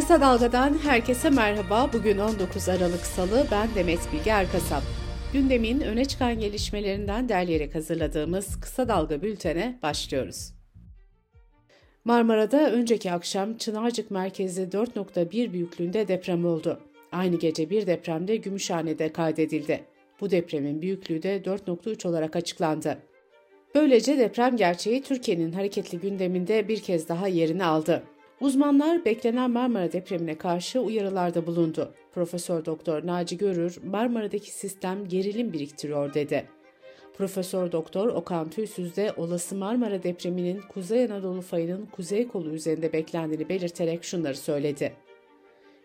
Kısa Dalga'dan herkese merhaba. Bugün 19 Aralık Salı. Ben Demet Bilge Erkasap. Gündemin öne çıkan gelişmelerinden derleyerek hazırladığımız Kısa Dalga bültene başlıyoruz. Marmara'da önceki akşam Çınarcık merkezi 4.1 büyüklüğünde deprem oldu. Aynı gece bir depremde Gümüşhane'de kaydedildi. Bu depremin büyüklüğü de 4.3 olarak açıklandı. Böylece deprem gerçeği Türkiye'nin hareketli gündeminde bir kez daha yerini aldı. Uzmanlar beklenen Marmara depremine karşı uyarılarda bulundu. Profesör Doktor Naci Görür, Marmara'daki sistem gerilim biriktiriyor dedi. Profesör Doktor Okan Tüysüz de olası Marmara depreminin Kuzey Anadolu fayının kuzey kolu üzerinde beklendiğini belirterek şunları söyledi.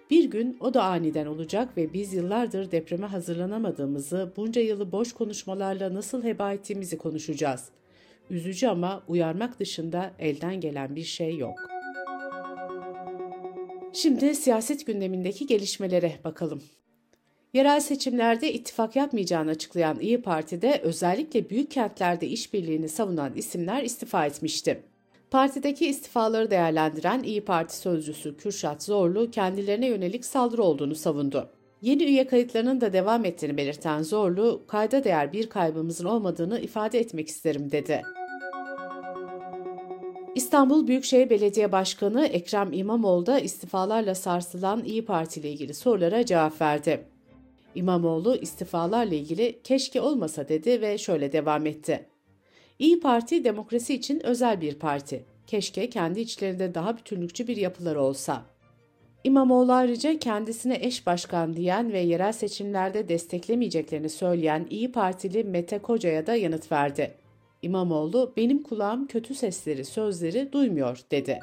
Bir gün o da aniden olacak ve biz yıllardır depreme hazırlanamadığımızı, bunca yılı boş konuşmalarla nasıl heba ettiğimizi konuşacağız. Üzücü ama uyarmak dışında elden gelen bir şey yok.'' Şimdi siyaset gündemindeki gelişmelere bakalım. Yerel seçimlerde ittifak yapmayacağını açıklayan İyi Parti'de özellikle büyük kentlerde işbirliğini savunan isimler istifa etmişti. Partideki istifaları değerlendiren İyi Parti sözcüsü Kürşat Zorlu kendilerine yönelik saldırı olduğunu savundu. Yeni üye kayıtlarının da devam ettiğini belirten Zorlu, kayda değer bir kaybımızın olmadığını ifade etmek isterim dedi. İstanbul Büyükşehir Belediye Başkanı Ekrem İmamoğlu da istifalarla sarsılan İyi Parti ile ilgili sorulara cevap verdi. İmamoğlu istifalarla ilgili keşke olmasa dedi ve şöyle devam etti. İyi Parti demokrasi için özel bir parti. Keşke kendi içlerinde daha bütünlükçü bir yapıları olsa. İmamoğlu ayrıca kendisine eş başkan diyen ve yerel seçimlerde desteklemeyeceklerini söyleyen İyi Partili Mete Koca'ya da yanıt verdi. İmamoğlu benim kulağım kötü sesleri, sözleri duymuyor dedi.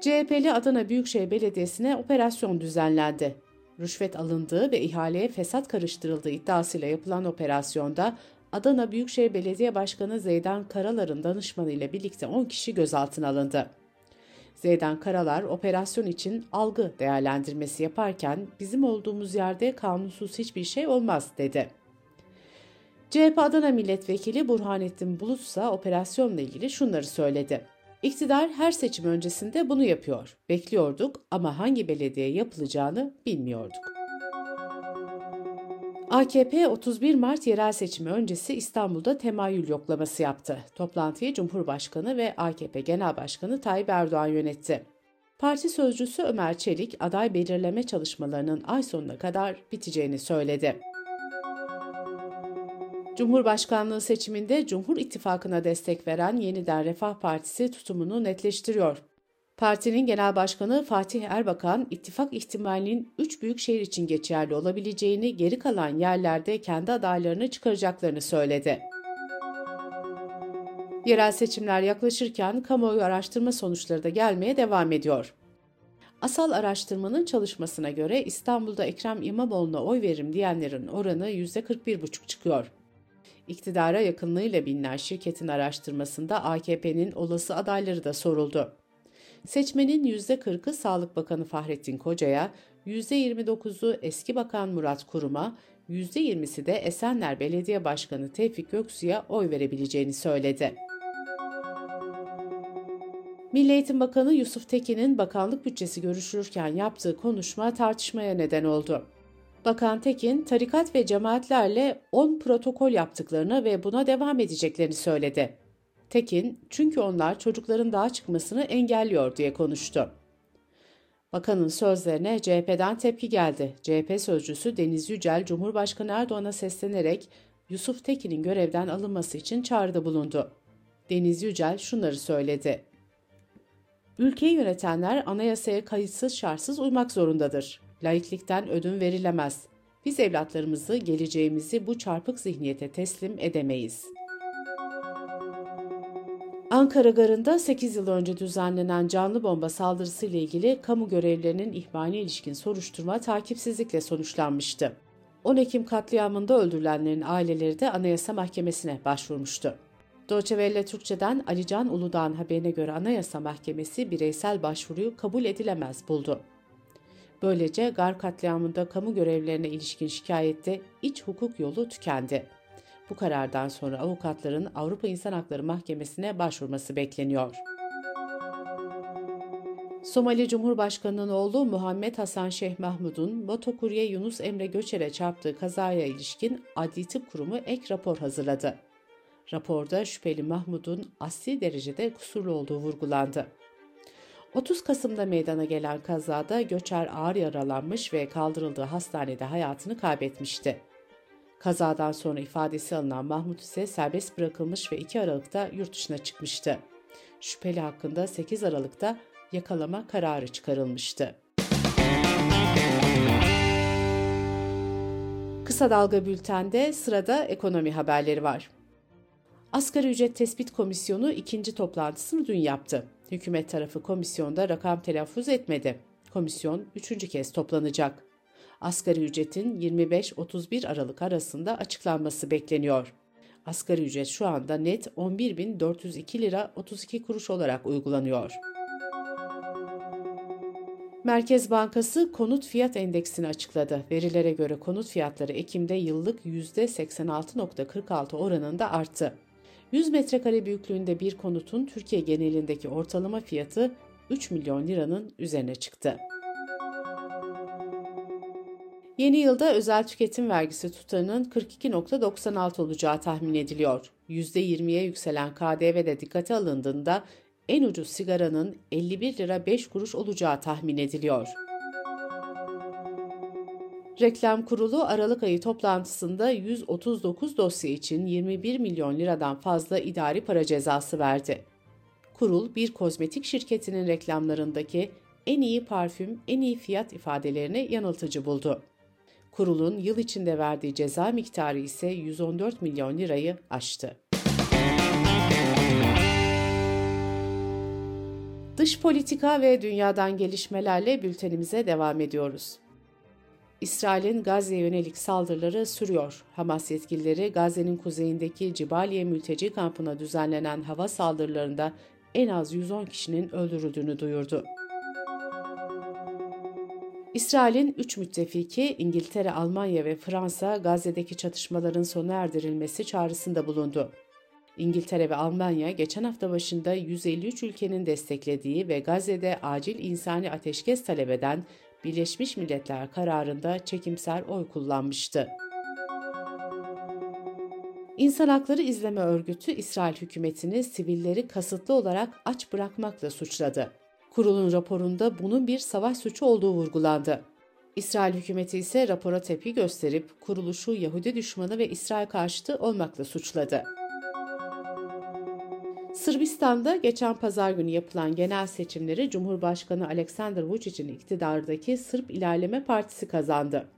CHP'li Adana Büyükşehir Belediyesi'ne operasyon düzenlendi. Rüşvet alındığı ve ihaleye fesat karıştırıldığı iddiasıyla yapılan operasyonda Adana Büyükşehir Belediye Başkanı Zeydan Karalar'ın danışmanı ile birlikte 10 kişi gözaltına alındı. Zeydan Karalar operasyon için algı değerlendirmesi yaparken bizim olduğumuz yerde kanunsuz hiçbir şey olmaz dedi. CHP Adana Milletvekili Burhanettin Bulut ise operasyonla ilgili şunları söyledi. İktidar her seçim öncesinde bunu yapıyor. Bekliyorduk ama hangi belediye yapılacağını bilmiyorduk. AKP 31 Mart yerel seçimi öncesi İstanbul'da temayül yoklaması yaptı. Toplantıyı Cumhurbaşkanı ve AKP Genel Başkanı Tayyip Erdoğan yönetti. Parti sözcüsü Ömer Çelik aday belirleme çalışmalarının ay sonuna kadar biteceğini söyledi. Cumhurbaşkanlığı seçiminde Cumhur İttifakı'na destek veren Yeniden Refah Partisi tutumunu netleştiriyor. Partinin Genel Başkanı Fatih Erbakan, ittifak ihtimalinin 3 büyük şehir için geçerli olabileceğini, geri kalan yerlerde kendi adaylarını çıkaracaklarını söyledi. Yerel seçimler yaklaşırken kamuoyu araştırma sonuçları da gelmeye devam ediyor. Asal araştırmanın çalışmasına göre İstanbul'da Ekrem İmamoğlu'na oy veririm diyenlerin oranı %41,5 çıkıyor. İktidara yakınlığıyla bilinen şirketin araştırmasında AKP'nin olası adayları da soruldu. Seçmenin %40'ı Sağlık Bakanı Fahrettin Koca'ya, %29'u eski Bakan Murat Kurum'a, %20'si de Esenler Belediye Başkanı Tevfik Göksu'ya oy verebileceğini söyledi. Milli Eğitim Bakanı Yusuf Tekin'in bakanlık bütçesi görüşülürken yaptığı konuşma tartışmaya neden oldu. Bakan Tekin, tarikat ve cemaatlerle 10 protokol yaptıklarını ve buna devam edeceklerini söyledi. Tekin, çünkü onlar çocukların dağa çıkmasını engelliyor diye konuştu. Bakanın sözlerine CHP'den tepki geldi. CHP sözcüsü Deniz Yücel, Cumhurbaşkanı Erdoğan'a seslenerek Yusuf Tekin'in görevden alınması için çağrıda bulundu. Deniz Yücel şunları söyledi. Ülkeyi yönetenler anayasaya kayıtsız şartsız uymak zorundadır. Laiklikten ödün verilemez. Biz evlatlarımızı, geleceğimizi bu çarpık zihniyete teslim edemeyiz. Ankara Garı'nda 8 yıl önce düzenlenen canlı bomba saldırısı ile ilgili kamu görevlilerinin ihmaline ilişkin soruşturma takipsizlikle sonuçlanmıştı. 10 Ekim katliamında öldürülenlerin aileleri de Anayasa Mahkemesi'ne başvurmuştu. Deutsche Türkçe'den Alican Uludağ'ın haberine göre Anayasa Mahkemesi bireysel başvuruyu kabul edilemez buldu. Böylece Gar katliamında kamu görevlilerine ilişkin şikayette iç hukuk yolu tükendi. Bu karardan sonra avukatların Avrupa İnsan Hakları Mahkemesi'ne başvurması bekleniyor. Somali Cumhurbaşkanı'nın oğlu Muhammed Hasan Şeyh Mahmud'un motokurye Yunus Emre Göçer'e çarptığı kazaya ilişkin Adli Tıp Kurumu ek rapor hazırladı. Raporda şüpheli Mahmud'un asli derecede kusurlu olduğu vurgulandı. 30 Kasım'da meydana gelen kazada Göçer ağır yaralanmış ve kaldırıldığı hastanede hayatını kaybetmişti. Kazadan sonra ifadesi alınan Mahmut ise serbest bırakılmış ve 2 Aralık'ta yurt dışına çıkmıştı. Şüpheli hakkında 8 Aralık'ta yakalama kararı çıkarılmıştı. Kısa Dalga Bülten'de sırada ekonomi haberleri var. Asgari Ücret Tespit Komisyonu ikinci toplantısını dün yaptı. Hükümet tarafı komisyonda rakam telaffuz etmedi. Komisyon üçüncü kez toplanacak. Asgari ücretin 25-31 Aralık arasında açıklanması bekleniyor. Asgari ücret şu anda net 11.402 lira 32 kuruş olarak uygulanıyor. Merkez Bankası konut fiyat endeksini açıkladı. Verilere göre konut fiyatları Ekim'de yıllık %86.46 oranında arttı. 100 metrekare büyüklüğünde bir konutun Türkiye genelindeki ortalama fiyatı 3 milyon liranın üzerine çıktı. Yeni yılda özel tüketim vergisi tutarının 42.96 olacağı tahmin ediliyor. %20'ye yükselen KDV de dikkate alındığında en ucuz sigaranın 51 lira 5 kuruş olacağı tahmin ediliyor. Reklam Kurulu Aralık ayı toplantısında 139 dosya için 21 milyon liradan fazla idari para cezası verdi. Kurul, bir kozmetik şirketinin reklamlarındaki en iyi parfüm, en iyi fiyat ifadelerini yanıltıcı buldu. Kurulun yıl içinde verdiği ceza miktarı ise 114 milyon lirayı aştı. Dış politika ve dünyadan gelişmelerle bültenimize devam ediyoruz. İsrail'in Gazze'ye yönelik saldırıları sürüyor. Hamas yetkilileri Gazze'nin kuzeyindeki Cibaliye mülteci kampına düzenlenen hava saldırılarında en az 110 kişinin öldürüldüğünü duyurdu. İsrail'in üç müttefiki İngiltere, Almanya ve Fransa Gazze'deki çatışmaların sona erdirilmesi çağrısında bulundu. İngiltere ve Almanya geçen hafta başında 153 ülkenin desteklediği ve Gazze'de acil insani ateşkes talep eden Birleşmiş Milletler kararında çekimsel oy kullanmıştı. İnsan Hakları İzleme Örgütü İsrail hükümetini sivilleri kasıtlı olarak aç bırakmakla suçladı. Kurulun raporunda bunun bir savaş suçu olduğu vurgulandı. İsrail hükümeti ise rapora tepki gösterip kuruluşu Yahudi düşmanı ve İsrail karşıtı olmakla suçladı. Sırbistan'da geçen pazar günü yapılan genel seçimleri Cumhurbaşkanı Aleksandar Vučić'in iktidardaki Sırp İlerleme Partisi kazandı.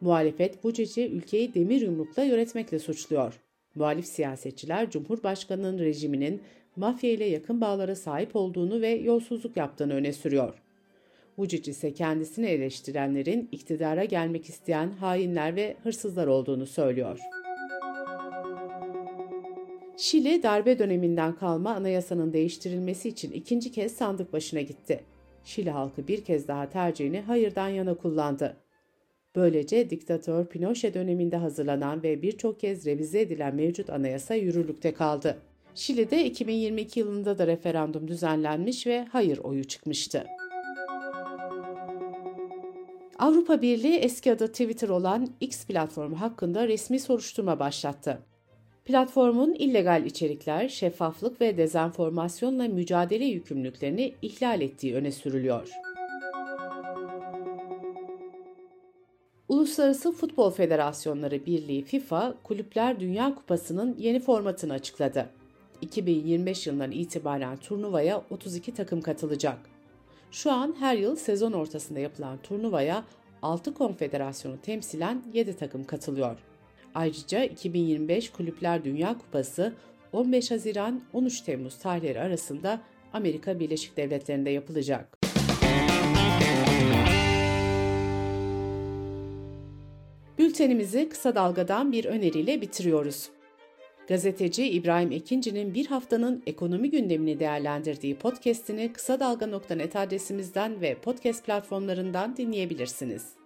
Muhalefet Vučić'i ülkeyi demir yumrukla yönetmekle suçluyor. Muhalif siyasetçiler Cumhurbaşkanı'nın rejiminin mafya ile yakın bağlara sahip olduğunu ve yolsuzluk yaptığını öne sürüyor. Vučić ise kendisini eleştirenlerin iktidara gelmek isteyen hainler ve hırsızlar olduğunu söylüyor. Şili darbe döneminden kalma anayasanın değiştirilmesi için ikinci kez sandık başına gitti. Şili halkı bir kez daha tercihini hayırdan yana kullandı. Böylece diktatör Pinochet döneminde hazırlanan ve birçok kez revize edilen mevcut anayasa yürürlükte kaldı. Şili'de 2022 yılında da referandum düzenlenmiş ve hayır oyu çıkmıştı. Avrupa Birliği eski adı Twitter olan X platformu hakkında resmi soruşturma başlattı. Platformun illegal içerikler, şeffaflık ve dezenformasyonla mücadele yükümlülüklerini ihlal ettiği öne sürülüyor. Uluslararası Futbol Federasyonları Birliği FIFA, Kulüpler Dünya Kupası'nın yeni formatını açıkladı. 2025 yılından itibaren turnuvaya 32 takım katılacak. Şu an her yıl sezon ortasında yapılan turnuvaya 6 konfederasyonu temsilen 7 takım katılıyor. Ayrıca 2025 Kulüpler Dünya Kupası 15 Haziran 13 Temmuz tarihleri arasında Amerika Birleşik Devletleri'nde yapılacak. Bültenimizi kısa dalgadan bir öneriyle bitiriyoruz. Gazeteci İbrahim Ekinci'nin bir haftanın ekonomi gündemini değerlendirdiği podcast'ini kısa dalga.net adresimizden ve podcast platformlarından dinleyebilirsiniz.